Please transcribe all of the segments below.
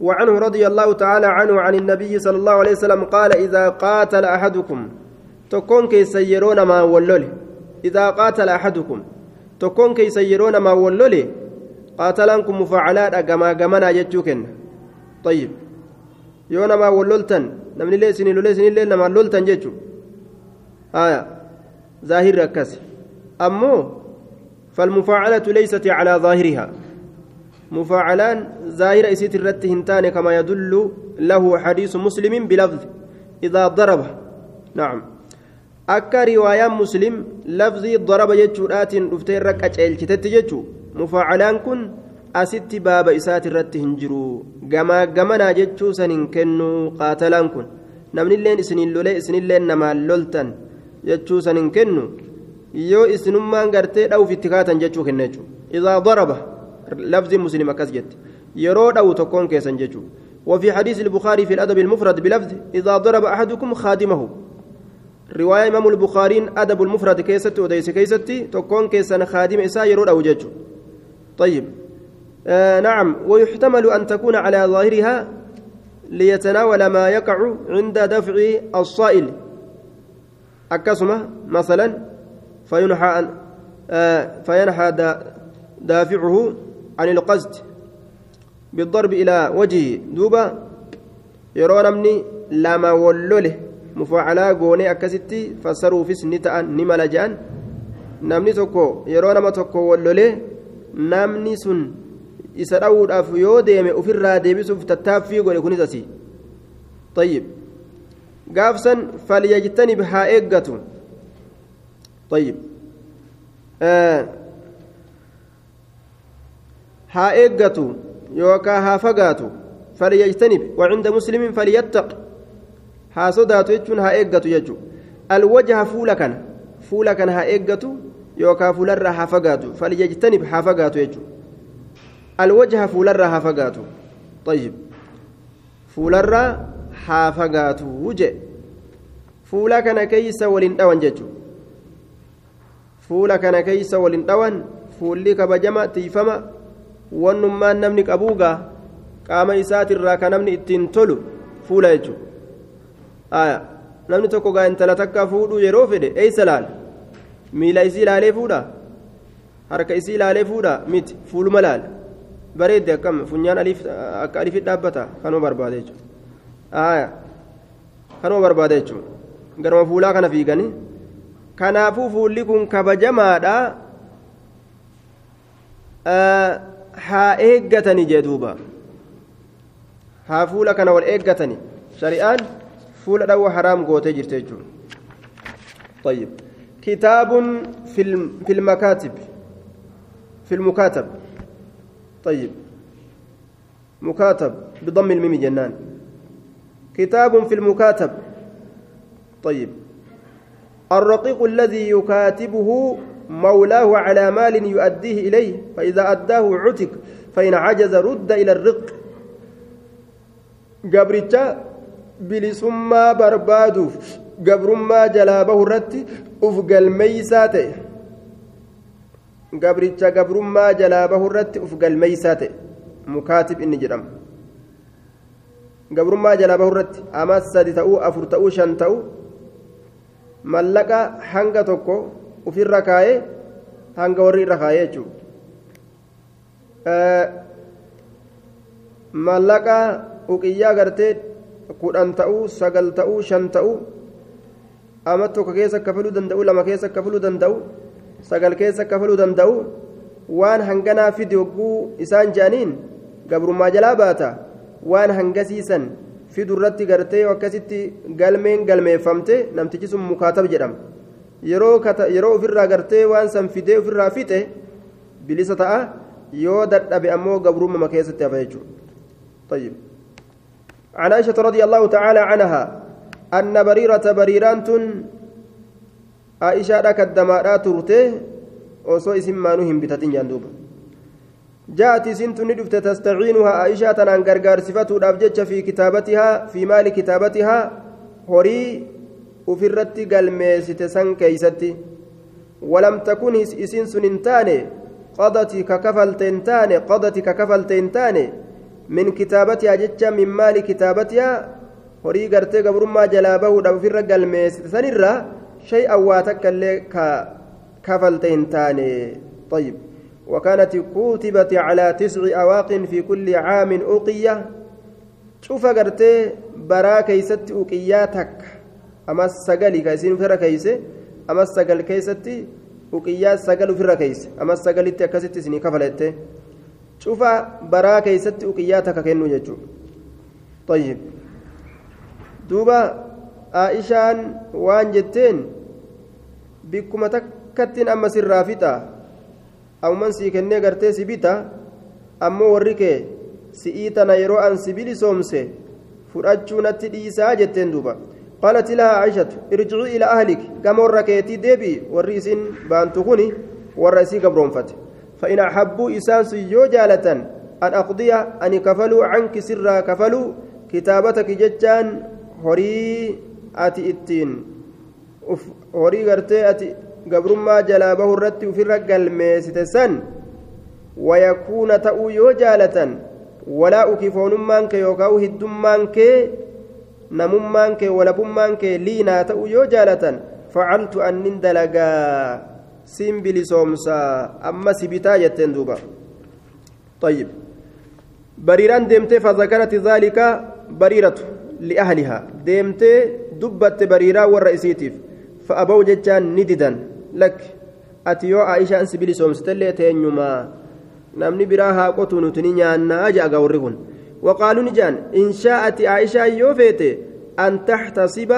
وعنه رضي الله تعالى عنه عن النبي صلى الله عليه وسلم قال إذا قاتل أحدكم تكون كي سيرون ما ولله إذا قاتل أحدكم تكون كي سيرون ما ولله قاتلانكم مفاعلات أقما قمنا جتشوكن طيب. يونا ما وللتن نمني لي سنين لي سنين لي نما لولتن جتشو آية. ظاهر ركس أمو فالمفاعلة ليست على ظاهرها. مفاعلان ظاهر إسيت الرت هنتان كما يدل له حديث مسلم بلفظ إذا ضرب نعم muslim lafzii daraba jechuudhaatiin dhuftee irra qaceelchitetti jechu mufaacalaan kun asitti baaba isaati irratti hin jiru gamaa gamanaa jechuu san hin kennu qaatalaan kun namnilleen isiniin lolee isinilleen namaan loltan jechuu san hin kennu yoo isinummaan gartee dha'uuf itti kaatan jechuu kenna jechuudha idaa daraba lafzi muslim akkas jette yeroo dha'u tokkoon keessan jechuudha وفي حديث البخاري في الأدب المفرد بلفظ إذا ضرب أحدكم خادمه. رواية إمام البخاري أدب المفرد كيست وديس كيستي تكون كيسان خادم إسا يرود أو جج طيب. آه نعم. ويحتمل أن تكون على ظاهرها ليتناول ما يقع عند دفع الصائل. أكسمة مثلا فينحى آه فينحى دافعه عن القصد بالضرب إلى وجهه دوبا يرون أمني لما goonee akkasitti fassaruufis ni ta'an ni mala je'an namni tokko yeroo nama tokko wallolee namni sun isa dha'uudhaaf yoo deeme ofirraa deebisuuf tattaaffii godhe kunis asii طيب falyajtanib haa eeggatu طيب آه haa eeggatu yookaa haa fagaatu falyajtanib وعند مسلم فليتق haa sodaatu jechuun haa eeggatu jechuudha alwajaha fuula kana fuula kana haa eeggatu yookaan fuularraa haa fagaatu falyajtanib haa fagaatu jechuudha alwajaha fuularraa haa fagaatu tayyib fuularraa haa fagaatu wuje fuula kana keeysa waliin dhawan jechuudha fuula kana keeysa waliin dhawan fuulli kabajama tiifama wannummaan namni qabuugaa qaama isaatirraa kan namni ittiin tolu fuula jechuudha. namni tokko gaa intala takka fuudhuu yeroo fedhe eeysa laala miila isii ilaalee fuudha harka isii ilaalee fuudha miti fuuluma laala bareedde akkam funyaan akka alifi dhaabbata kanuma barbaada jechuudha. Kanuma barbaada jechuudha. Garuma fuulaa kana fiiganii kanaafuu fuulli kun kabajamaadha haa eeggatanii jee duuba. Haa fuula kana wal eeggatanii shari'aan. قوتي جرتيجو طيب كتاب في في المكاتب في المكاتب طيب مكاتب بضم الميم جنان كتاب في المكاتب طيب الرقيق الذي يكاتبه مولاه على مال يؤديه إليه فإذا أداه عتق فإن عجز رد إلى الرق قبرتا bilisummaa barbaaduuf gabrummaa jalaa bahu irratti uf galmeeysaa ta'e gabricha gabrummaa jalaa bahu irratti uf galmeeysaa ta'e mukaatib inni jedhama gabrummaa jalaa bahu irratti ama sadi ta'uu afur ta'uu shan ta'uu mallaqa hanga tokko ufirra kaayee hanga warri irra kaayee jechuudha. Mallaqa uqiyyaa gartee kudhan ta'uu sagal ta'uu shan ta'uu ama tokko keessa kafaluu danda'u lama keessa kafaluu danda'u sagal keessa kafaluu danda'u waan hanganaa fidi hogguu isaan je'aniin gabrummaa jalaa baata waan hangasiisan fidu irratti gartee akkasitti galmeen galmeeffamte namtichi sun mukaatab jedhama yeroo ofirraa gartee waan san fidee ofirraa fixe bilisa ta'a. Yoo dadhabe ammoo gabrummaa keessatti hafa jechuudha. عن عائشة رضي الله تعالى عنها أن بريرة بريران عائشة لك الدماء ترته وصو اسم ما نهم بتتين جندوب جاءت سنت ندفت تستعينها عائشة أن غرغار صفته في كتابتها في مال كتابتها هوري وفرت قلميست سن كيستي ولم تكن اسن سننتان قضت ككفلتنتان قضت ككفلتنتان من كتابتها جتة من مال horii gartee gabrummaa jalaa bahuudhaaf ofirra galmeessite sanirraa shay'an waa takka illee kafalte hin taane. طيب وكانت كتبت على تسع أواق في كل عام أوقية شوف قرتي برا كيست أوقياتك أما السقلي كيسين فرا كيسي أما السقل كيستي أوقيات سقل فرا كيس أما السقل تكست سني كفلت شوف برا كيست أوقياتك كنو يجو طيب duuba aishaan waan jetteen bikkuma takkattiin amma sirraa fixa amman sii kennee gartee si bita ammoo warri kee si'ii tana yeroo an si bilisoomse fudhachuu natti dhiisaa jetteen duuba قالت لها عائشة ارجعي إلى أهلك كما ركيتي ديبي والرئيسين بانتخوني والرئيسي قبرون فت فإن أحبوا إسانس يو جالة أن أقضي أن كفلوا عنك سرا كفلوا كتابتك ججان horii ati ittiin horii gartee ati gabrummaa jalaa bahu irratti ufirra galmeessite san wayakuuna ta'uu yoo jaalatan walaa ukifoonummaan kee yookaan hiddummaan kee namummaan kee walabummaan kee liinaa ta'uu yoo jaalatan facaltu annin dalagaa siin bilisoomsaa amma si bitaa jetteen duuba. طيب بريران ديمتي فذكرت ذلك بريرة لأهلها ديمتي دبت بريرا والرئيسيتيف فأبوا جتان نددا لك أتيو عائشة أنس بلي سومستلي تينيما نمني براها قطو نتني نيانا أجا أغوريهن وقالوا نجان إن شاءت عائشة يوفيتي أن تحتسب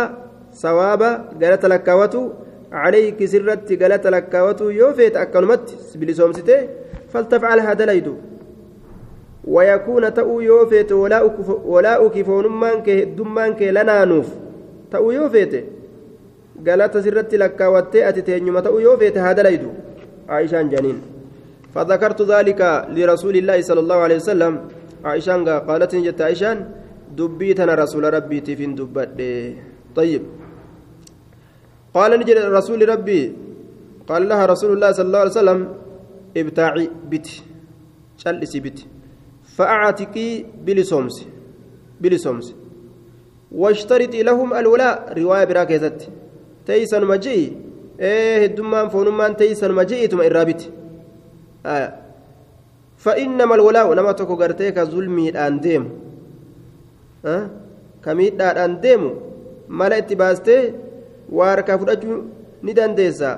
ثواب قالت لكاوتو عليك سرت قالت لكاوتو يوفيت أكلمت بلي سومستي فلتفعلها دليدو ويكون تأو يوفيت ولا أكفون مانك دمانك لنا نوف. تأو يوفيت قالت سرت لك واتئت تينيما تأو يوفيت هذا ليدو عائشة جنين. فذكرت ذلك لرسول الله صلى الله عليه وسلم. عائشة قالت جت عائشة دبيتنا رسول ربي تفين دبت طيب قال نجد رسول ربي قال لها رسول الله صلى الله عليه وسلم ابتاعي بت شلسي بت فأعتقي بلسومس بلسومس واشترطي لهم الولاء رواية براكزت تيسن مجيء إيه الدمان فونمان تيسن مجيء ثم الرابط آه. فإنما الولاء نما تكو غرتيك ظلمي الآن ديم آه. كميت الآن ديم مالا اتباستي واركا فرجو ندان ديسا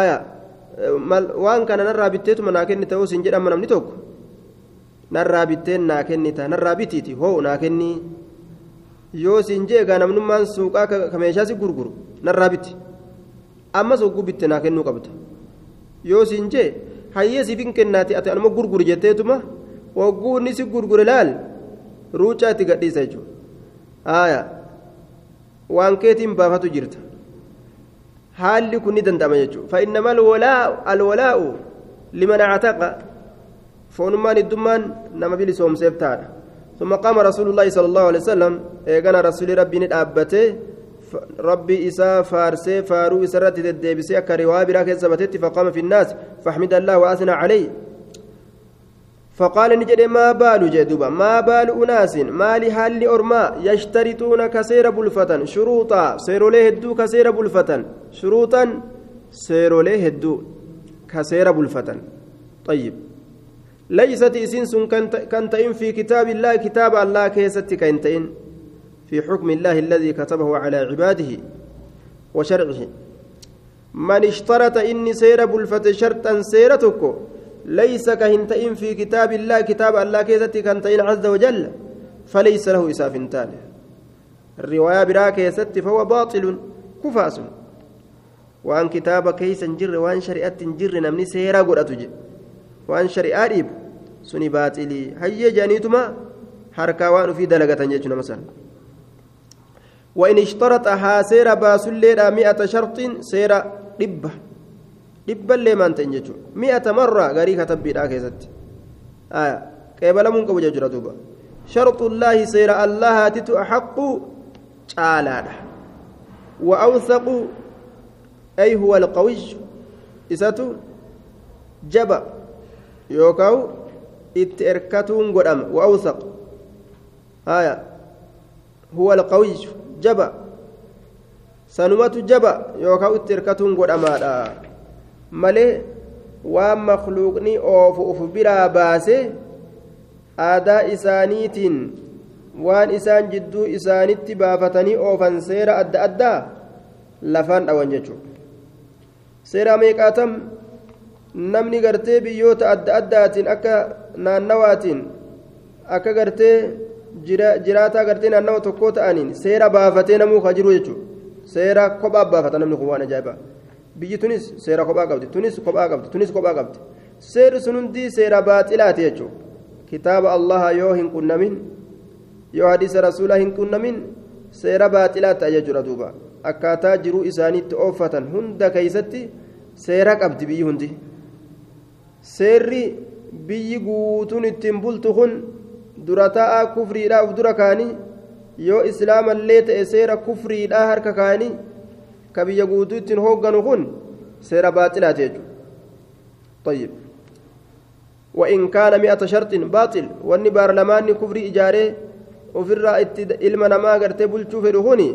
آية kenni ta'uu sin jedhama namni tokko narraa bitteen naa kennita narraa bitiiti hoo naa kennii yoo siin jeegaa namnummaan suuqaa ka meeshaa si gurguru narraa biti ammas hogguu bitte naa kennuu qabda yoo siin jee hayyee siif hin kennaati ati anuma gurguri jetteetuma hogguu inni si gurgure laal ruucaa itti gadhiisa jechuudha haaya waan keetiin baafatu jirta haalli kun ni danda'ama jechuudha fa'innama alwalaa'u liman actaqa foonummaan iddummaan nama bilisoomseef taadha ثم قام رسول الله صلى الله عليه وسلم ايغانا رسول ربي ندابته ربي إسا فارسي فارو إسرت الديبسي كروا براك ثبتت فقام في الناس فحمد الله وأثنى عليه. فقال نجد ما بال جدوبا ما بال أناس ما لحال أرما يشترطون كسير بلفة شروطا سيروا له هدو كسير بلفة شروطا سيروا له هدو كسير بلفة. طيب. ليست إسنس كنتئن في كتاب الله كتاب الله كيست كنتئن في حكم الله الذي كتبه على عباده وشرعه. من اشترط إني سير بلفة شرطا سيرتك ليس كهنتئن في كتاب الله كتاب الله كيست كنتئن عز وجل فليس له إساف تالي الرواية براك يست فهو باطل كفاس. وأن كتاب كيس جر وأن شريعة جر نمني سيرا قرأت وأن شريعة ريب سني باطلي. هيا جانيتما حركة وأن في دلقة جيتنا مثلا. وإن اشترطها سير باسليرا مئة شرط سير ربة ربة اللي ما أنت مئة مرة غري كتب بلا كيست آية قبل من قبل جرى دوبا. شرط الله سير الله تتو أحق تعالى وأوثق أي هو القوي إساتو جبأ. يوكاو erkatuun godhama wa'awsaq haya huwa alqawiyyu jaba. Sanumatu jaba yookaan itti erkatuun godhamaadha. Malee waan makluuqni oofu uf biraa baase aadaa isaaniitiin waan isaan jidduu isaanitti baafatanii oofan seera adda addaa lafaan dhawan jechuudha. Seera meeqaatam namni gartee biyyoota adda addaatiin akka naannawaatiin akka gartee jiraataa gartee naannawa tokkoo ta'aniin seera baafatee namuu ka jiru jechuudha. Seera kophaa baafata namni kun waan ajaa'ibaa biyyi tunis seera kophaa qabdi tunis kophaa qabdi tunis kophaa qabdi. Seerri sun hundi seera baaxilaati jechuudha. Kitaaba allaha yoo hin qunnamin yoo hadiisa rasuulaa hin qunnamin seera baaxilaa ta'a jechuudha duuba. Akkaataa jiruu isaaniitti ooffatan hunda keeysatti seera qabdi biyyi hundi. Seerri biyyi guutuun ittiin bultu kun dura taa'aa kufriidhaa uf dura kaanii yoo islaamallee ta'e seera kufriidhaa harka kaanii ka biyya guutuu ittiin hoogganu kun seera baaxilaati jechuudha طيب وإن كان مئة شرط باطل وأني بارلمان كفري إجاري ofirraa itti ilma namaa gartee bulchuu fedhu kuni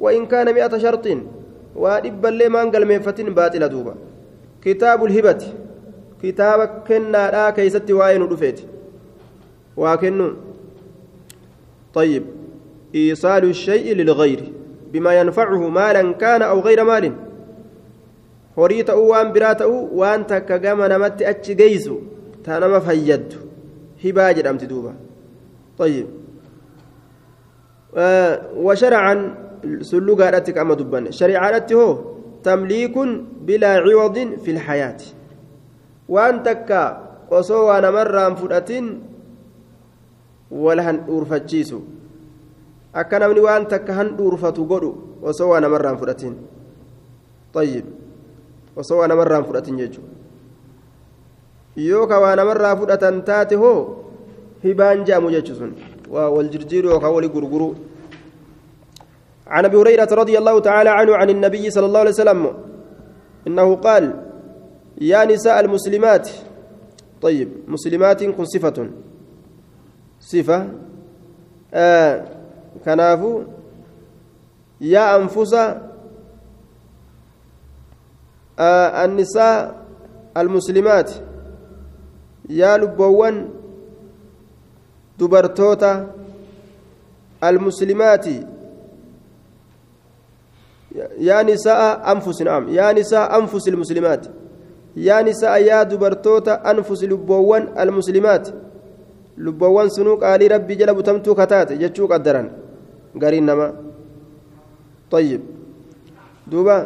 وإن كان مئة شرط وأدب اللي ما قلميفتين باطلة دوبا كتاب الهبة كتاب كنا لا كيست وين رفيت وكنو طيب. إيصال الشيء للغير بما ينفعه مالا كان أو غير مال. horii ta'uu waan biraa ta'uu waan takka gama namatti achi geessu ta nama fayyaddu hibaa jedhamti طيب. وشرعا سلوكا راتك أما دبان شريعة هو تمليك بلا عوض في الحياة. وأن تكا وصو ولهن أورفتشيسو أكنا من وأن تكا هن أورفتو قدو وصو أنا مرة فرأتين طيب وصو أنا مرة فرأتين يجو يوكا وأنا مرة فرأتن تاتي هو هبان جامو جيتشسون والجرجير يوكا ولي عن ابي هريره رضي الله تعالى عنه عن النبي صلى الله عليه وسلم انه قال يا نساء المسلمات طيب مسلمات صفه صفه آه كنافو يا انفس آه النساء المسلمات يا لبوان دبرتوتا المسلمات يا نساء أنفس نعم يا نساء أنفس المسلمات يا نساء يا دبرتوتا أنفس لبوان سنوك آلي ربي جلب تمتو كتات جتشوك الدرن قرين نما طيب دوبا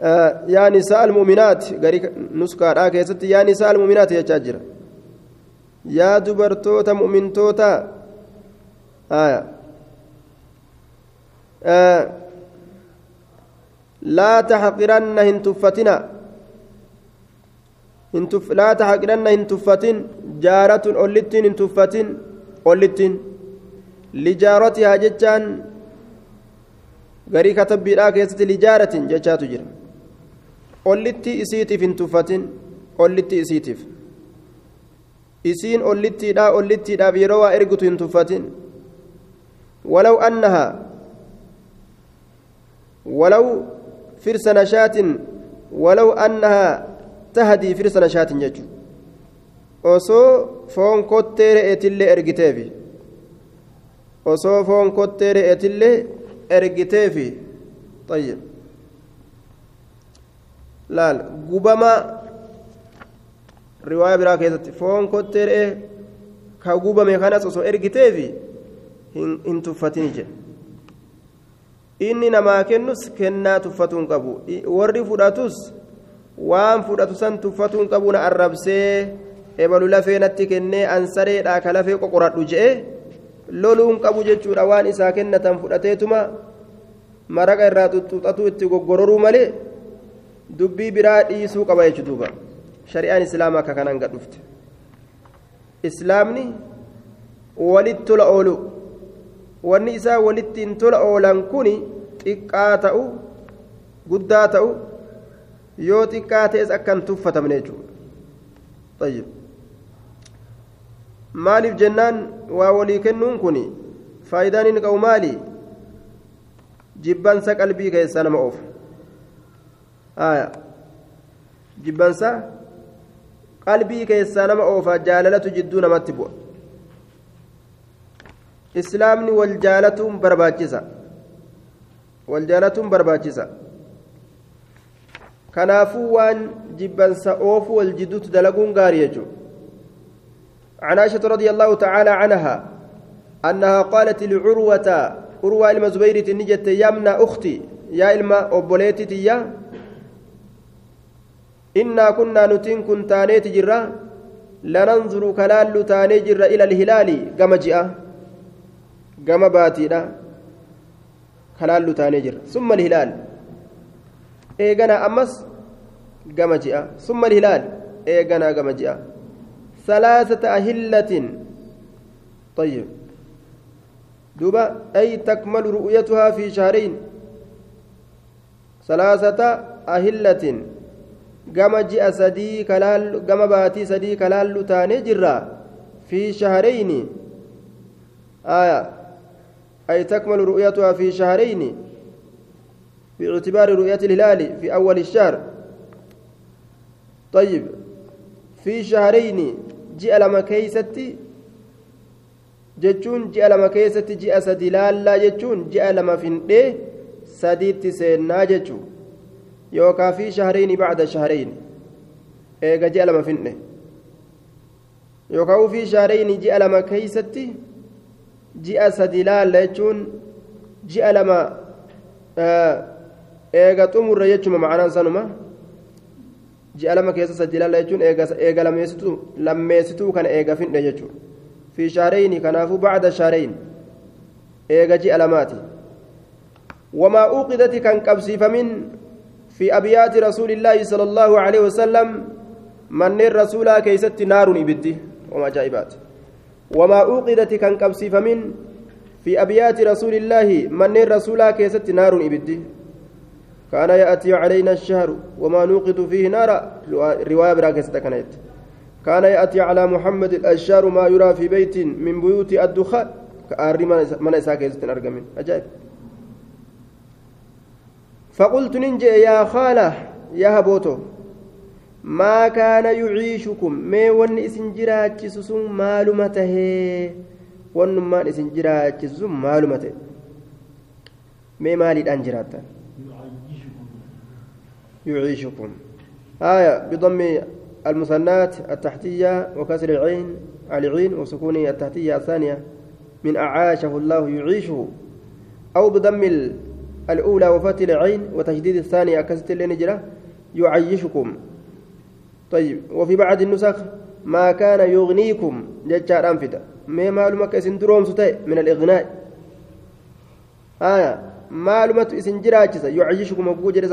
آه يا نساء المؤمنات قريك نسكا راكيست يا نساء المؤمنات يا جاجر يا دبرتوتا مؤمنتوتا آية آه لا تحقرن هنتفتنا هنتف لا تحقرن هنتفتن جارة أولتين هنتفتن أولتين لجارتها جتان garii katabbiidhaa keessatti lijaaratin jechaatu jira ollitti isiitiif hin tuffatin ollitti isiitiif isiin ollittiidhaa ollittiidhaaf yeroo waa ergitu hin tuffatin walaw annahaa ولو فرس نشاة ولو أنها تهدي فرس نشاة ججو osoo foon kottee re'eetillee ergiteefi osoo foon kottee re'eetillee ergiteefi طيب laal gubama riwaaya biraa keessatti foon kottee re'ee ka gubame kanas osoo ergiteefi hin tuffatini jedhe inni namaa kennus kennaa tuffatuu hin qabu warri fudhatus waan fudhatu san tuffatuu hin qabu na arrabsee ebalu lafee natti kennee ansareedhaa ka lafee qoqoradhu je'e loluu hin qabu jechuudha waan isaa kennatan fudhateetuma maraqa irraa xuxuxatu itti goggororuu malee dubbii biraa dhiisuu qaba jechu duuba. Shari'aan islaamaa akka kanaan gad dhufte. Islaamni walitti tola oolu wanni isaa walitti hin tola oolan kun xiqqaa ta'u guddaa ta'u yoo xiqqaa ta'es akka hin tuffatamne jechuudha maaliif jennaan waa walii kennuun kun faayidaan inni qabu maali jibbansa qalbii keessaa nama oofu jibbansa qalbii keessaa nama oofa jaalalatu jidduu namatti bu'a islaamni wal jaalatuun barbaachisa wal jaalatuun barbaachisa kanaafuu waan jibbansa oofu wal jidduutti dalaguun gaarii jechuudha. عن عائشة رضي الله تعالى عنها أنها قالت لعروة عروة إلما زبير تنجت يمنى أختي يا إلما أبوليتي تيا إنا كنا نتين كن تاني تجرا لننظر كلال تاني جرا إلى الهلال كما جاء كما باتينا كلال تاني جرا ثم الهلال إيغانا أمس كما جاء ثم الهلال إيغانا كما جاء ثلاثة أهلة طيب دوبا أي تكمل رؤيتها في شهرين ثلاثة أهلة gama ji'a sadii gama baatii sadii kalaallu taanee jirra fi shaharayni ay takmalu ru'yatuha fi shaharayni باعتبار رؤية الهلال في أول الشهر طيب في شهرين جاء لما كيستي jechuun ji'a lama keessatti ji'a sadi laallaa jechuun ji'a lama findhee sadiitti seennaa jechuun yookaan fi shaharayni bacda shaharayni eega ji'a lama findhe yookaan fi shaharayni ji'a lama keeysatti ji'a sadi laalla jechuun ji'a lama eega xumurre jechuma macanaan sanuma ji'a lama keessa sadi laalla jechuun eega lammeessituu kana eega findhe jechuudha fi shaharayni kanaafuu bacda shaharayni eega ji'a lamaati wamaa uuqidati kan qabsiifamin الله صلى الله عليه وسلم من الرسول كيست نار إبدي وما جائبات وما أوقدت كان قبسي فمن في أبيات رسول الله من الرسول كيست نار إبدي كان يأتي علينا الشهر وما نوقد فيه نارا رواية براكست كانت. كان يأتي على محمد الأشهر ما يرى في بيت من بيوت الدخان. كأري من إساكيست أرقمين أجائب فقلت ننجي يا خالة يا هبوتو ما كان يعيشكم؟ ما ون اسنجرات سسون معلومته ون ما اسنجرات سسون معلومته ما مالي الانجرات يعيشكم. آية بضم المثنات التحتية وكسر العين العين وسكون التحتية الثانية. من أعاشه الله يعيشه. أو بضم الأولى وفتح العين وتشديد الثانية أكست اللي نجرة يعيشكم. طيب وفي بعض النسخ ما كان يغنيكم. ججار أنفتا ما معلومة اسم دروم من الإغناء. آية معلومة جراجسة يعيشكم أبو جرس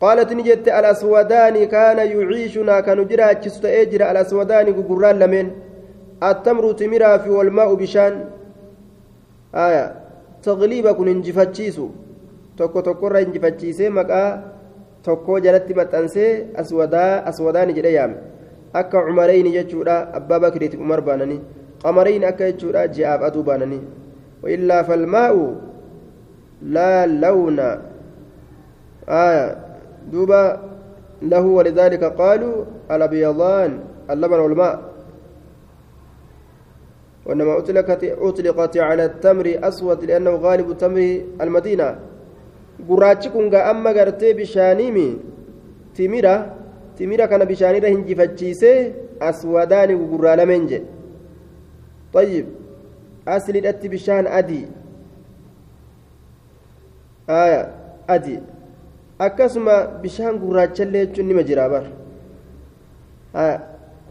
قالت نجت الأسودان كان يعيشنا كان جراجس تأجر الأسودان قران لمن التمر تمرا في والماء بشان آية taqliiba kun injifachiisu tokko tokkorra injifachiisee maqaa tokkoo jalatti maxxansee aswadaani jedhe yaame akka cumarayni jechuudha abbaa bakriitiif umar baananii qamarayni akka jechuudha ji'aaf aduu baananii وإلا فالماء لا لون آية دوبا له ولذلك قالوا الأبيضان اللبن والماء وإنما أطلقت أطلقت على التمر أسود لأنه غالب تمر المدينة kun gaa amma gartee bishaaniimi timira timira kana bishaanirra hinjifachiisee aswadaani gugurraalameen jedhe طيب أسلدت بشان أدي آية أدي akkasuma bishaan gurraachallee jechuun nima jira bar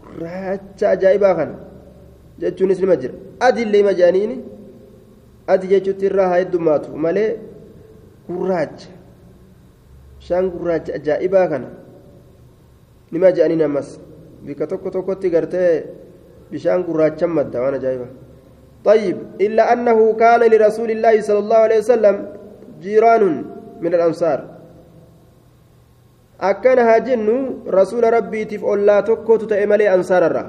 gurraacha ajaa'ibaa kana jechuunis nima jira adiillee ima jedhaniini adi jechuutti irraa haa heddummaatu malee gurraacha bishaan gurraacha ajaa'ibaa kana nima jedhaniin ammas bika tokko tokkotti gartee bishaan gurraachan madda waan ajaa'ibaa طيب إلا أنه كان لرسول الله صلى الله عليه وسلم جيران من الأنصار akkana haa jennu rasuula rabbiitiif ollaa tokkotu ta'e malee ansaararra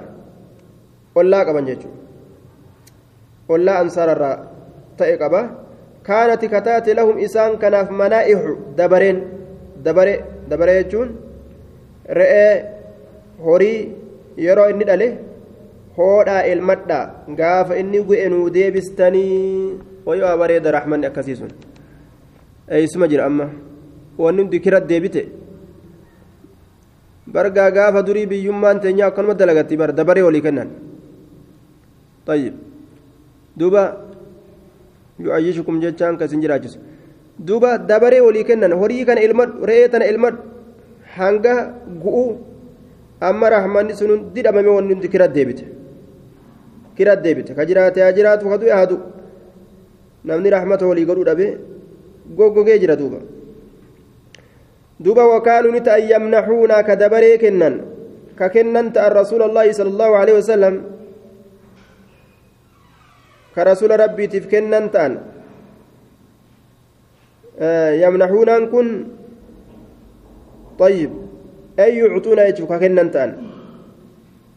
ollaa qaban jechuudha ollaa ansaararraa ta'e qaba. Kaanati kataate lahum isaan kanaaf manaa'ihu dabareen. Dabare dabare jechuun re'ee horii yeroo inni dhale hoodhaa elmadhaa gaafa inni gu'e nuu deebistanii. Wayoo bareeda raaxmanni akkasii sun. Eeysuma jira amma. Wanni hundi kira deebite bargaa gaafa durii biyyummaan teenya akkanuma dalagatti bar dabaree walii kennan طيب دوبا يعيشكم جتان كسن جراجس دوبا دبري ولي كنن هوري كان المد ريتن المد hanga gu'u amma rahmanni sun didhamame wanni hundi kira deebite kira deebite ka jiraate haa jiraatu ka du'e haa du'u namni rahmata walii godhuu dhabe goggogee jira duuba yamnaxuunaa ka dabaree kennan ka kennan ta'an rasuula allaahi sala allahu aleyhi wasalam ka rasuula rabbiitiif kennan ta'an yamnaxuunaan kun طيب أي يعطون كنن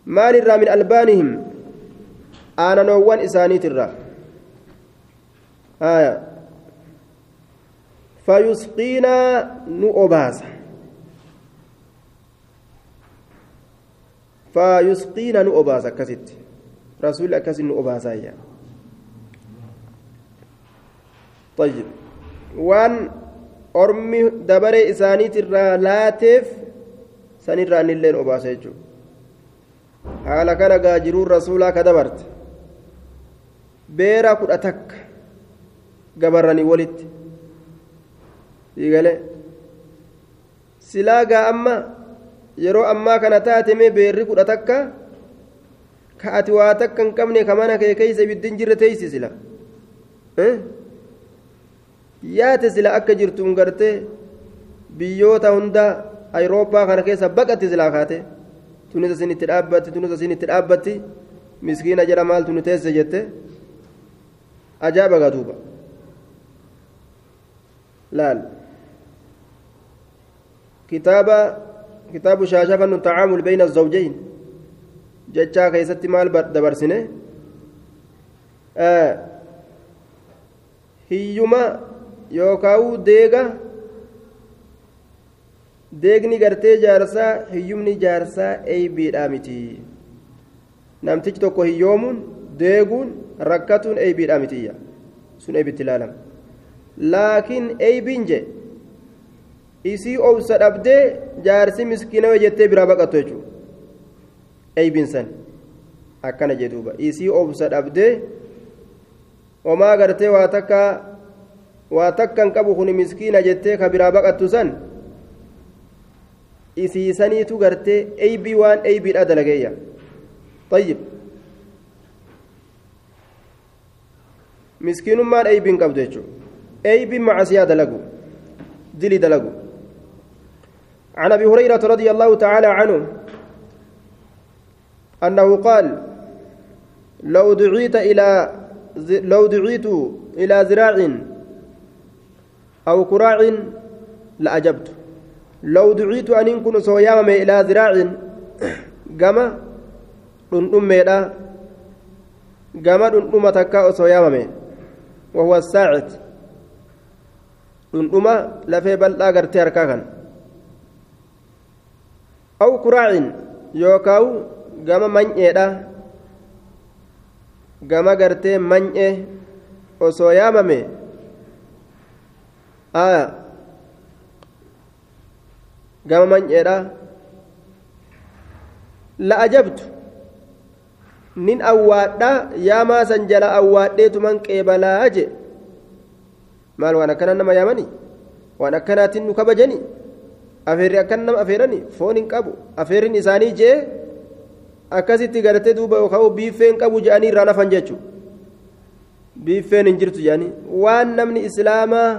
مال الرا من ألبانهم أنا نوان إسانيت الرا آية فيسقينا نؤباس فيسقينا نؤباس كست رسول أكسن نؤباس طيب وان ormi dabaree isaaniitirraa laateef sanirraa innilleen obaasa jechuudha haala kana gaajiruun rasuulaa ka dabarte beera kudha takka gabarranii walitti dhiigale silaa gaa amma yeroo ammaa kana taatemee beerri kudha takka ka ati waa takka hin qabne ka mana kee keeysa ibiddin jirre teeysi sila yaate sila akka jirtuun gartee biyyoota hunda ayirooppaa kana keessa baqatti silaa kaate tunis asin itti dhaabbatti tunis asin itti dhaabbatti miskiina jedha maaltu nu teesse jette ajaa'iba gaatuuba laal kitaaba kitaabu shaashafannu tacaamul bayna azawjayn jechaa keessatti maal dabarsine hiyyuma yookaan deega deegni gartee jaarsaa hiyyumni jaarsaa eeybiidhaa miti namtichi tokko hiyyoomuun deeguun rakkatuun eeybiidhaa mitiyya sun eebitti ilaalama laakiin eeybiin je isii obsa dhabdee jaarsi miskiinawe jettee biraa baqattu jechuudha eeybiin san akkana jedhuuba isii obsa dhabdee homaa gartee waa takkaa waa takkan qabu kun miskiina jettee ka biraa baqattu san isiisaniitu gartee eybii waan eybiidha dalageeyya طيب miskiinummaan eybiin qabdu jechuudha eybiin macasiyaa dalagu dili dalagu عن أبي هريرة رضي الله تعالى عنه أنه قال لو دعيت إلى لو دعيت إلى زراع أو كراع لأجبت. لو دعيت أن كن سويام إلى ذراع جما دندميدا جما دندم تكا سويام وهو الساعد. دندم لفي بلدا غرتي أركاكن. أو كراع يوكاو جما منيدا جما غرتي منيه osoo yaamame aya gama manceedha la ajabtu nin awwaadha yaamaa san jala awwaadheetuman qeebalaa je maal waan akkana nama yaamani waan akkanaatiin nu kabajani afeerri akkan nama afeerani foon hin qabu afeerrin isaanii jee akkasitti gartee duuba yookaan biiffeen qabu je'anii irraa nafan jechuudha biiffeen hin jirtu je'anii waan namni islaamaa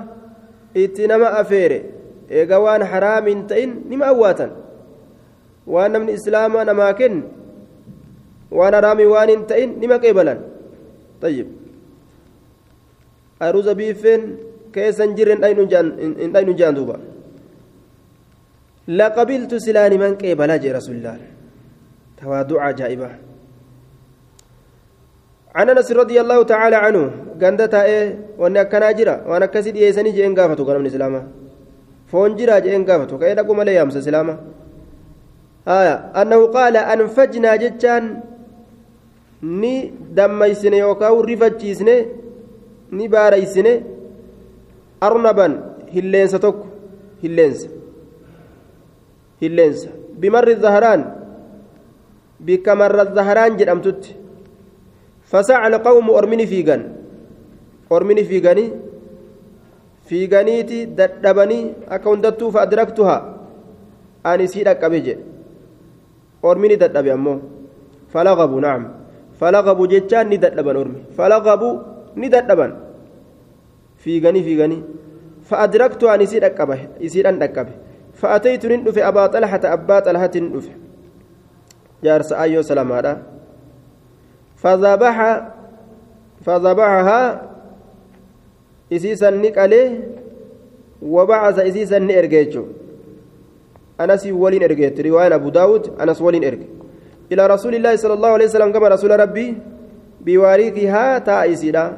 itti nama afeere eega waan haraam hin ta'in nima awwaatan waan namni islaamaa namaa kenne waan haraamii waan hin ta'in nima qeebalan tayyib aruuza biiffeen keessa hin jirre hin dhaynu jaan duuba laqabiltu silaa niman qeebalaa jee rasuulillah tawaaduca ajaa'iba عن انس رضي الله تعالى عنه غندتا إيه وان كان جرا وأنا كسيد يسني جين غافتو كلام الاسلام فون جرا جين غافتو كاي دقو ملي يامس الاسلام آية أنه قال أنفجنا جتان ni dammaysine yookaan rifachiisne ni baaraysine arnaban hilleensa tokko hilleensa hilleensa bimarri zaharaan bikka marra zaharaan jedhamtutti فسعى القوم أرمني فيغان أرمني فيغاني فيغانيتي ددبني أكوندتو فأدركتها أني سيدك أبيجي أرمني ددبي أمو فلغبوا نعم فلغبوا جتان نددبن أرمي فلغبوا نددبن فيغاني فيغاني فأدركت أن يسير أكبه يسير أن أكبه فأتيت ندف أبا طلحة أبا طلحة ندف جارس أيو سلام هذا فذبح فذبحها إسيسا نقله وبعث إسيسا نرجيتشو أنس ولين إرجيت رواية أبو داود أنس ولين إرجي إلى رسول الله صلى الله عليه وسلم كما رسول ربي بوارثها تائسيدا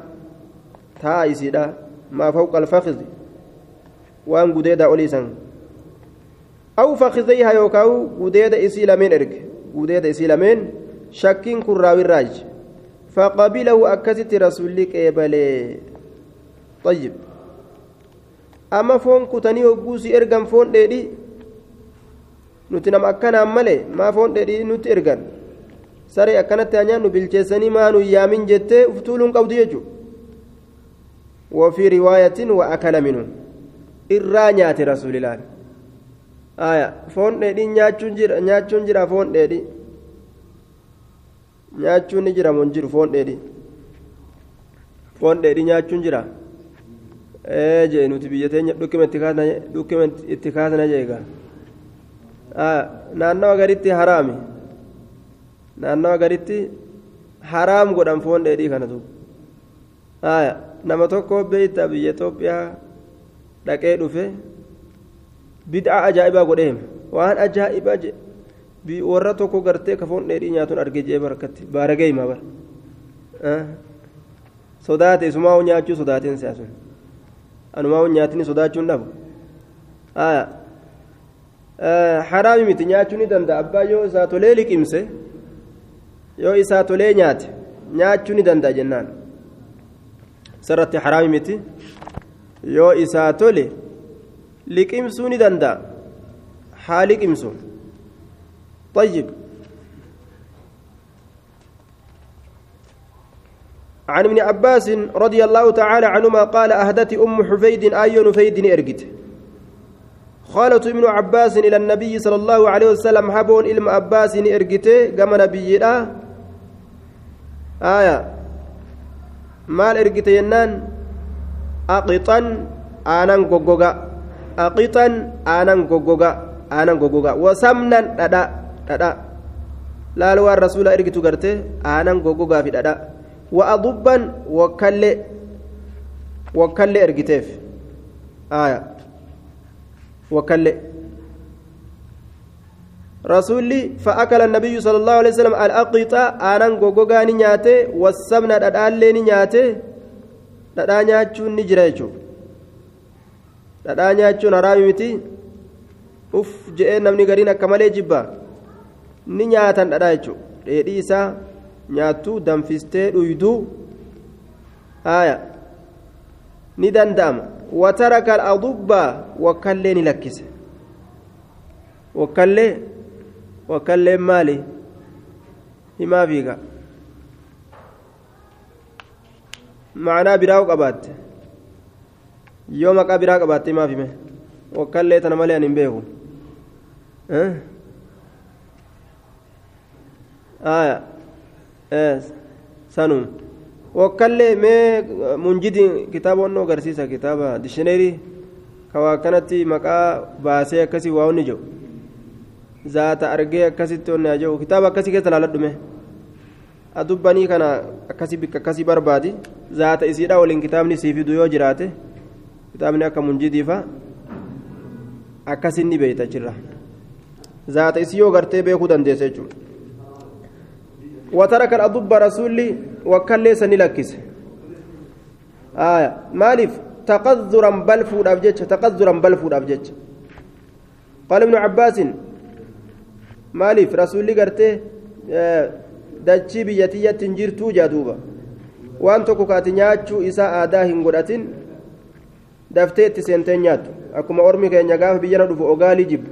تائسيدا ما فوق الفخذ. وان قديدا أوليسا أو فخذيها يوكاو قديدا إسي لمن إرجي قديدا إسي لمن شكين كراوي الراج فقبله أكست رسولك إبلي طيب أما فون كتني وقوسي إرقم فون ديدي foon dheedhii nutti ergan saree akkanatti hanyaan nu bilcheessanii maa nu yaamin jettee uftuuluun qabdu jechuudha wafii riwaayatiin wa akala minu irraa nyaate rasuulilaan aya foon dheedhii nyaachuun jira nyaachuun jira foon dheedhii nyaachuun ni jira mun jiru foon dheedhii foon dheedhii nyaachuun jira ee jee nuti biyya teenya dhukkima itti kaasna jeegaa naannawa garitti haraami naannawa garitti haraam godhan foon dheedhii kana duuba haya nama tokko beeyta biyya Itoophiyaa dhaqee dhufe bid'aa ajaa'ibaa godheem waan ajaa'ibaa warra tokko gartee ka foon dheedhii nyaatuun argee jee barakatti baaragee himaa bara sodaate isumaa nyaachuu sodaateen siyaasun anumaa nyaatini sodaachuun dhabu haraami miti nyaachuu ni danda'a abbaa yoo isaa tolee liqimse yoo isaa tolee nyaate nyaachuu ni danda'a jennaan sarratti haraami miti yoo isaa tole liqimsuu ni danda'a haa liqimsu طيب. عن ابن عباس رضي الله تعالى عنهما قال أهدت أم حفيد آي نفيد إرجت. خالة ابن عباس إلى النبي صلى الله عليه وسلم هبون إلم عباس إرجته كما نبي آية. maal ergite jennaan aqixan aanan goggoga aqixan aanan goggoga aanan goggoga wasamnan dhadha dhadha laal waan rasuula ergitu garte aanan goggogaa fi dhadha wa adubban wakkalle wakkalle ergiteef aya wakkalle rasuulli fa'akala nabiyyu sala allahu alaihi wasallam al-aqixa aanan goggogaa ni nyaate wassamna dhadhaallee ni nyaate dhadhaa nyaachuun ni jira jechuudha dhadhaa nyaachuun haraami miti uf je'ee namni gariin akka malee jibba ni nyaatan dhadhaa jechuudha dheedhii isaa nyaattuu danfistee dhuyduu haaya ni danda'ama wataraka al-adubba wakkallee ni lakkise wakkallee wakkalleen maali himaa fiiga macnaa biraa qabaatte yoo maqaa biraa qabaatte himaaf hime wakkallee tana malee ani hin beeku sanum wakkallee mee munjidi kitaaba onnoo agarsiisa kitaaba dishineerii kawaa kanatti maqaa baasee akkasii waa onni jiru zaata argee akkasitti onni aja'u kitaaba akkasii keessa laaladhume adubbanii kana akkasii bikka akkasii barbaadi zaata isiidha waliin kitaabni sii fidu yoo jiraate kitaabni akka munjidiifa akkasinni beeyta jirra zaata isi yoo gartee beekuu dandeessa jechuudha. Wataraka adubba rasuulli wakkalleessa ni lakkise. Maaliif? Taqazuran balfuudhaaf jecha bal balfuudhaaf jecha. Qaala ibnu cabbaasin maaliif rasuulli gartee e, dachii biyyatiyyatti hin jirtuu jaa duuba? Waan tokko kaati nyaachuu isaa aadaa hin godhatin daftee itti seentee nyaattu. Akkuma ormi keenya gaafa biyyana dhufu ogaalii jibbu.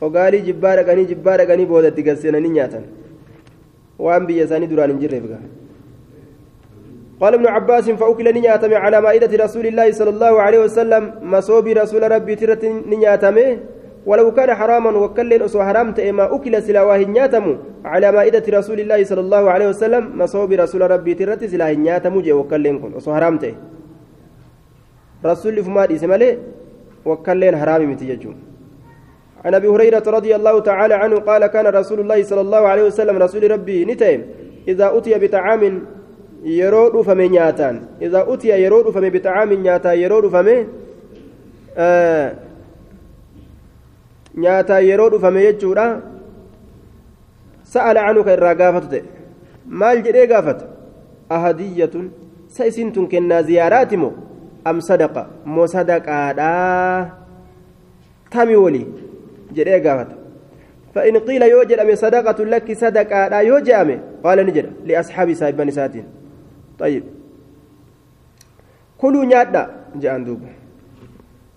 Ogaalii jibbaa dhaqanii jibbaa dhaqanii boodatti gasseenanii nyaatan. Waan biyya isaanii duraan hin jirreef gaa. قال ابن عباس فأكل نياتم على مائدة رسول الله صلى الله عليه وسلم مصوبي رسول ربي ترت نياتمه ولو كان حراما وكلن أسو حرامت إما أكل سلاواه نياتم على مائدة رسول الله صلى الله عليه وسلم مصوبي رسول ربي ترت سلاه نياتم جي وكلن كن أسو حرامت رسول فماد اسمه وكلن حرامي متيجون عن ابي هريره رضي الله تعالى عنه قال كان رسول الله صلى الله عليه وسلم رسول ربي نتيم اذا اتي بطعام yeroo dhufame nyaataan idaa utiya yeroo dhufame bixaamin nyaataa yeroo dhufame nyaataa yeroo dhufame jechuudha sa'ala canhu ka irraa gaafatu ta'e maal jedhee gaafata ahadiyyatun am sadaqa moo sadaqaadhaa tami walii jedhee gaafata. فإن قيل يوجد صدقة لك صدقة لا يوجد قال نجد لأصحاب سايب بني ساتين طيب كلوا نيادا جاء دوب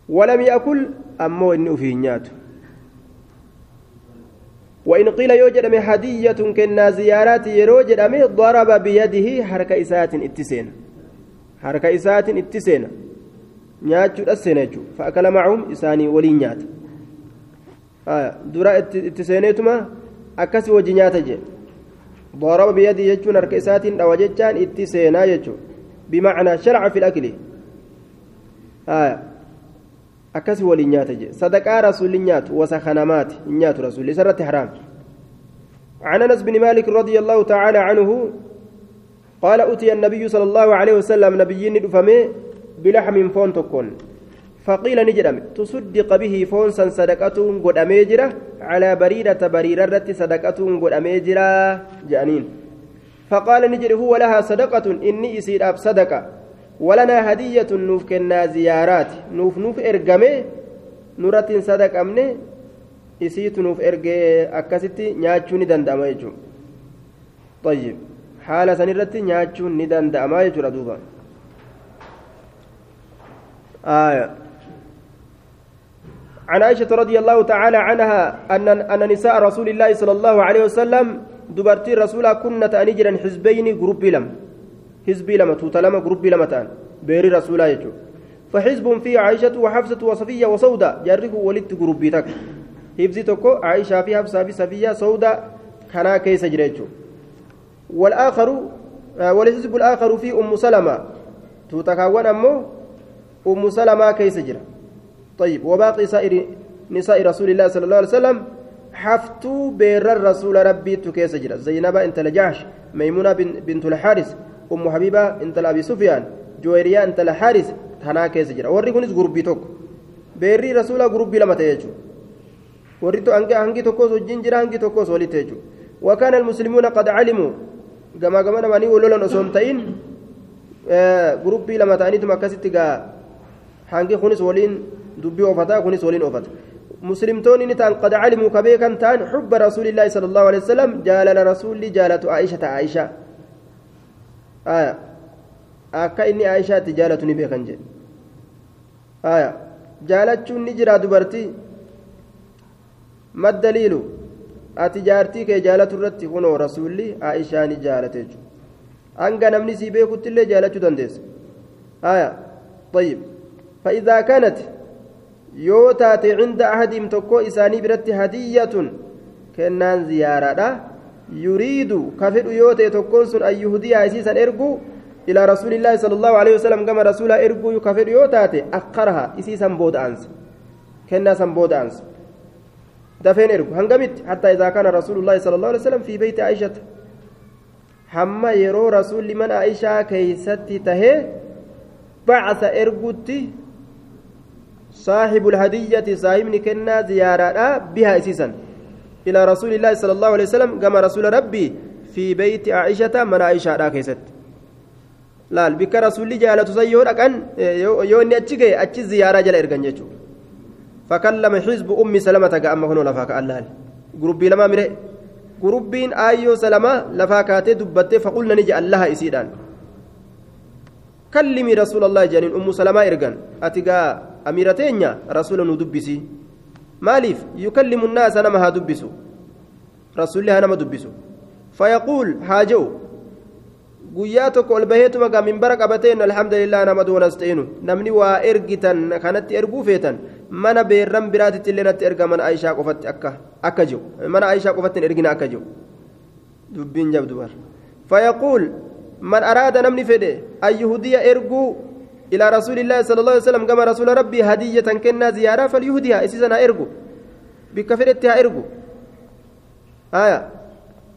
ولم يأكل أمو إنه فيه نيات وإن قيل يوجد من هدية كنا زيارات يروجد ضرب بيده حركة إسات اتسين حركة إسات اتسين نياتشو السنة فأكل معهم إساني ولي نيات آه درا اتسينيتما أكسي وجي نيات جي ضرب بيده يجون أركيسات أو جتان اتسينا يجو بمعنى شرع في الأكل آية أكس ولي نيات صدقاء رسول نيات وسخنمات نيات رسول سرت حرام عن أنس بن مالك رضي الله تعالى عنه قال أتي النبي صلى الله عليه وسلم نبيين دفمه بلحم فون تكون. فقيل نجرم تصدق به فونسا صدقة قد أميجرة على بريرة رت صدقة قد أميجرة جانين. فقال نجري هو لها صدقة إني إسير أب صدقة. ولنا هدية نوف كنا زيارات. نوف نوف إرقمي نورة صدقة أمني إسيت نوف إرقي أكستي نياتشوني دندأما يجو طيب. حالة سنرتي نياتشوني دندأما يجو ردوبا آية. عن عائشة رضي الله تعالى عنها أن أن نساء رسول الله صلى الله عليه وسلم دبرتي رسول كنا تأنجرا حزبين جروب لم. حزبي لما توتلما جروب لما تان. بيري رسول يجو فحزب في عائشة وحفصة وصفية وسودة. جره ولدت جروب تك. حفظي تكو عائشة في حفصة في صفية سودة. كنا كيس جريجو. والآخر والحزب الآخر في أم سلمة. توتكاون أمه أم سلمة كيس جرى. طيب وباقي سائر نساء رسول الله صلى الله عليه وسلم حفتو بير الرسول ربي تكيس جرى. زينب انت لجاش ميمونة بنت الحارث أم حبيبة انت لأبي سفيان جويريا انت لحارث تنا كيس جرى. وري غربي توك. بيري رسول غربي لما تيجو. وري تو انجي انجي توكوس وجين جرى انجي توكوس وكان المسلمون قد علموا كما كما نماني ولولا نصومتين آه غربي لما تانيتم أكاسيتي hangi kunis waliin dubbii oofata kunis waliin oofata. مسلمتون نتان قد علموا كبيكا تان حب رسول الله صلى الله عليه وسلم جالل رسول جالة عائشة عائشة آية أكا إني عائشة جالة نبيكا جي آية جالة نجرى دبرتي الدليل أتي جارتي كي جالة الرتي هنا رسولي عائشة نجالة أنقى نمني سيبيكو تلي جالة دندس آية طيب فإذا كانت يوتات عند أحدهم تكو إساني برت هدية كنان زيارة يريد كفر يوتي تكون سن أن يهدي أسيسا إرجو إلى رسول الله صلى الله عليه وسلم كما رسول إرجو كفر يوتات أخرها إسيسا بود أنس كنا سنبود أنس دفين إرجو هنقمت حتى إذا كان رسول الله صلى الله عليه وسلم في بيت عائشة. حما يرو رسول من عائشة كيستي تهي. بعث إرجوتي صاحب الهدية صاحب كنا زيارة. بها إسيسا. إلى رسول الله صلى الله عليه وسلم. كما رسول ربي في بيت عائشة من عائشة. راكست laal bikka rasuulli jaalatu san yoo dhaqan yoo inni achi gahe achi ziyaaraa fakallama xizbu ummi salamata ga'a amma kunoo lafaa ka'an laal gurubbii lamaa mire gurubbiin aayyoo salamaa lafaa kaatee dubbattee faqulna ni je'an laha isiidhaan kallimii rasuulallah jedhaniin ummu salamaa ergan ati gaa amiira teenya rasuula nu dubbisi maaliif yukallimu nnaasa nama haa dubbisu rasuulli haa nama dubbisu fayaquul haa je'u guyyaa tokko ol baheetuma gaa minbara qabateen alhamdulillah nama doonasteenu namni waa ergitan kanatti erguu feetan mana beerran biraatitti illee natti erga mana aishaa qofatti akka akka jiru mana aishaa qofatti ergina akka jiru dubbiin jabdu bar fayaquul man araada namni fedhe an yuhudiya erguu ilaa rasuulillaahi sala allahu wasalam gama rasuula rabbii hadiyyatan kennaa ziyaaraa falyuhdiha isiisan haa ergu bikka fedhetti haa ergu haya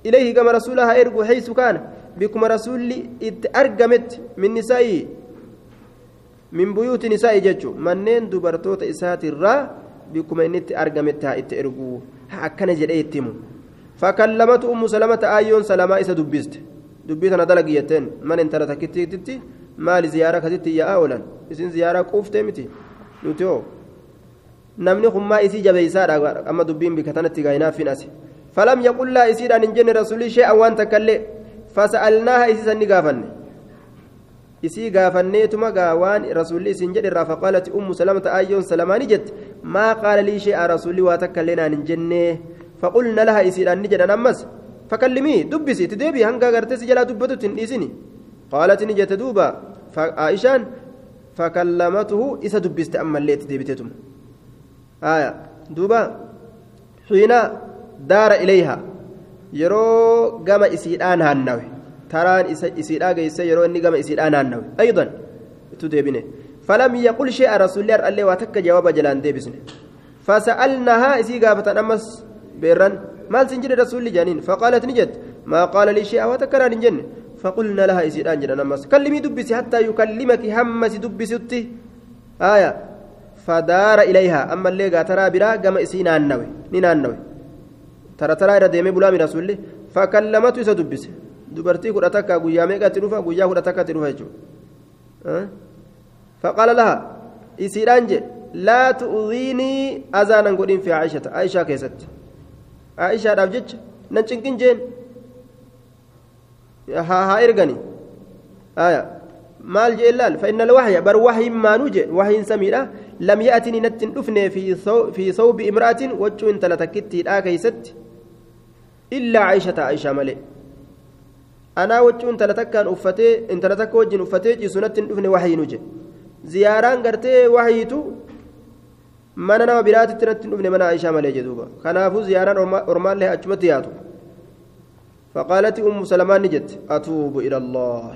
ilayhi gama rasuula haa ergu haysu kaana بكم رسول أرجمت من نسائي من بيوت نسائي ججو منين دبرتوت إسات الرا بكم إنت أرجمتها إتئرجو هكذا جريتم فكلمت أم سلمة آيون سلمة إسا دبست دبيت أنا دلقيتين من انت رتكتي maali ziyaaraa kasitti yaa'aa oolan isin ziyaaraa quuftee miti nuti hoo namni hummaa isii jabeeysaadha amma dubbiin bika tanatti gaayinaafin asi falam yaqullaa isiidhaan hin jenne rasuulii shee'an waan takkallee فسألناها إسيسا نقافن إسي قافنيتما قاوان رسول إسين جد فقالت أم سلمة أيون سلماني جت ما قال لي شيء رسولي واتك لنا نجنة فقلنا لها إسير أن نجد نمس. فكلمي دبسي تدبي هنقا قرتسي جلا دبتو تنئسني قالت نجت دوبا. فعائشان فكلمته إسا دبست أما اللي تدبتتم آية. دوبا. حين دار إليها. Yeroo gama isiidhaan haannawe taraan isiidhaa geesse yeroo inni gama isiidhaan haannawe aydan itti deebine falam yaqul shee'a rasuulli har'allee waa takka jawaaba jalaan deebisne fasa'alnahaa isii gaafatan ammas beerran maal sin jedhe rasuulli jaaniin faqaalat ni jette maa qaala lii shee'a waa takka naan hin jenne فقلنا لها إسيدان جدا نمس كلمي دبسي حتى يكلمك همس دبسي آية فدار إليها أما اللي ترى برا قام إسينا النوي نينا النوي tara taraa irra deemee bulaa mira sulli fakkallamatu isa dubbise dubartii kudha takka guyyaa meeqatti dhufa guyyaa kudha takkatti dhufa jechuudha faqaala laha isiidhaan je laa tu'udhiinii azaanan godhin fi aishata aishaa keessatti aishaadhaaf jecha nan cinqin jeen haa ergani maal jee laal fa'inna alwahya bar wahyin maanuu je wahyin samiidha lam ya'tini natti hin dhufne fi sawbi imra'atin waccuu intala takkittiidhaa keeysatti aishata aishaa malee anaa waccuu intala takkaan uffatee intala takka wajjin uffatee ciisu natti hin dhufne wahyinu je ziyaaraan gartee wahyiitu mana nama biraatitti natti hin dhufne mana aishaa malee jedhuuba kanaafuu ziyaaraan ormaallee achumatti yaatu فقالت أم سلمان نجت أتوب إلى الله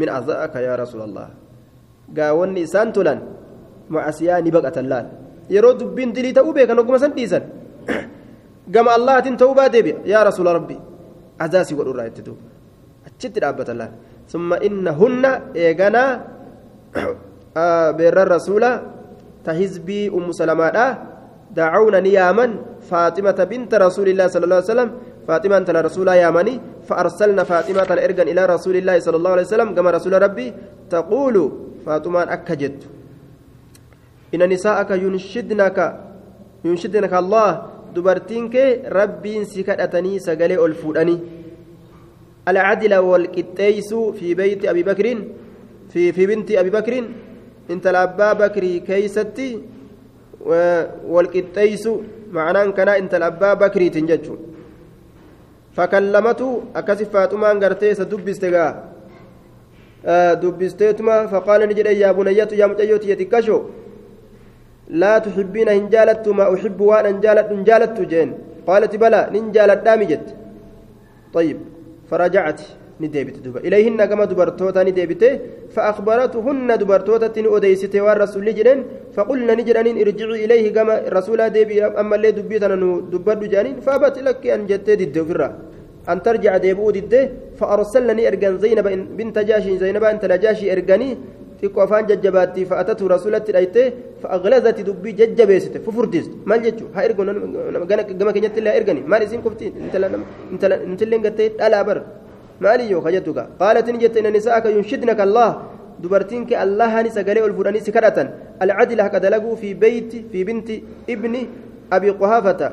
من أذاك يا رسول الله قاوني إسان تلان معسياني بقى اللال يرو دبين دلي تأوبي كانوا قم سنديسا قام الله تن توبة دبي يا رسول ربي أزاسي والرأي تدوب أتشت رابة الله ثم إنهن إيغانا آه بير الرسول تهزبي أم سلمان دعونا نياما فاطمة بنت رسول الله صلى الله عليه وسلم فاطمة أنت رسول يامني فأرسلنا فاطمة إرجن إلى رسول الله صلى الله عليه وسلم كما رسول ربي تقول فاطمة أكجت إن نساءك ينشدنك ينشدنك الله دبرتينك ربي سكتني سجلي الفوداني العدل والقتيس في بيت أبي بكر في في بنت أبي بكر انت الأبا بكري كيستي والقتيس معناه كان انت الأبا بكري تنججو فكلمته أكسف فاطمة غرتي سدبستغا آه دبستيتما فقال نجد يا بنية يا مجيوت يتكشو لا تحبين إن جالت ما أحب وأنا إن جالت إن جالت جين. قالت بلى إن جالت دامجت طيب فرجعت نديبت دوبا إليهن كما دبرتوتا نديبت فأخبرتهن دبرتوتا أوديست والرسول جنين فقلنا نجرانين ارجعوا إليه كما الرسول ديبي أما اللي دبيتنا دبر جانين. فأبت لك أن جتت الدفرة أن ترجع ديبو دده فأرسلني أرجان زينب بنت جاشي زينب أنت لجاشي أرجاني. Xiqqoo afaan jajjabaatti fa'atatu rasuulatti dhayte fa'aglazati dubbii jajjabeessite fufurdiis maal jechuun haa ergu gama keenyatti illee ergani maal isiin qofti intalleen gartee dhalaa bar maaliyyoo kajattu gaa qaalatin jette inna nisaa'aka yunshidnaka allah dubartiin kee allahani sagalee ol fuudhanii si kadhatan alcadila haka dalaguu fi beeyti fi binti ibni abi quhaafata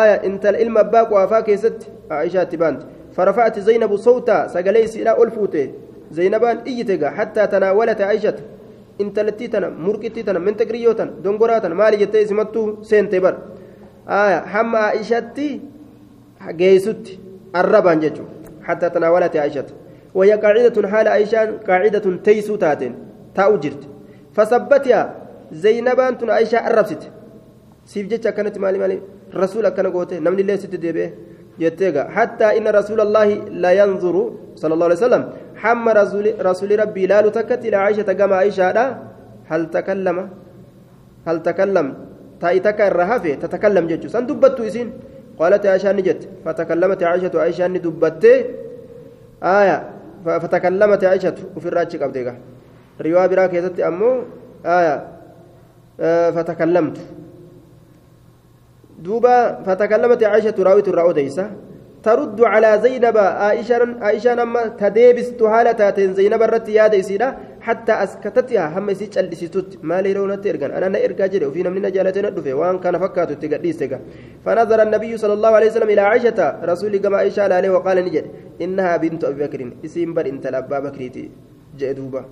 aya intala ilma abbaa quhaafaa keessatti aishaatti baanti فرفعت زينب صوتا سجلي سيرا ألفوته زينبان إيتيغا حتى تناولت عائشة انت التي تنا مركتي تنا من تقريوتا دونغوراتا مالي جتي سمتو سنتي بر. آية حما عائشتي جيست الربان جتو حتى تناولت عائشة وهي قاعدة حال عائشة قاعدة تيسو تاتين تاو جرت. فثبتها زينبان تن عائشة الربست سيف جتشا كانت مالي مالي رسول كان قوته نمني الله ست جتيغا حتى إن رسول الله لا ينظر صلى الله عليه وسلم. حم رسول, رسول ربي لا لتكت إلى عائشة كما عائشة هل تكلم؟ هل تكلم؟ تأيتك الرهافة تتكلم جتشو سن دبتو إسين قالت عائشة نجت. فتكلمت عائشة عائشة ندبت آية. فتكلمت عائشة. وفي الراجل قبديغا رواية براك يزت أمو. آية. آه فتكلمت. دوبا فتكلمت عائشة راوية الرأوديسة ترد على زينب عائشة عائشة لما تديبست حالة زينب الرت يا ديسيدا حتى أسكتتها. هم يسيج الليسيتوت ما لي لون ترجع أنا نرجع جري وفي نمنا جالتنا دفع وان كان فكات تقديسك فنظر النبي صلى الله عليه وسلم إلى عائشة. رسول كما عائشة عليه وقال نجد. إنها بنت أبي بكر. اسم بر إنت لأبا بكريتي جئدوبا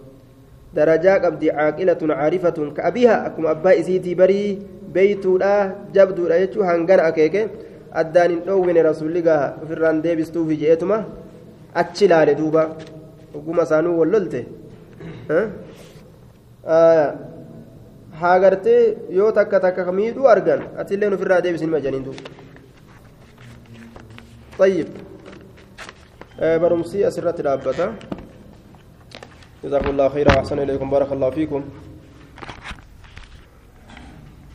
درجة قبدي عاقلة عارفة كأبيها أكم أبا إسيتي بري beeytuudha jabduudha jechuun hangana akeeke addaan hin dhoowwine rasuulli gaa ofirraan deebistuufi je'eetuma achi laale duuba oguma isaanuu wallolte haa gartee yoo takka takka miidhuu argan atilleen ofirraa deebisin majaniin duuba طيب برمسي أسرت الأبتة جزاكم الله خيرا وأحسن إليكم بارك الله فيكم.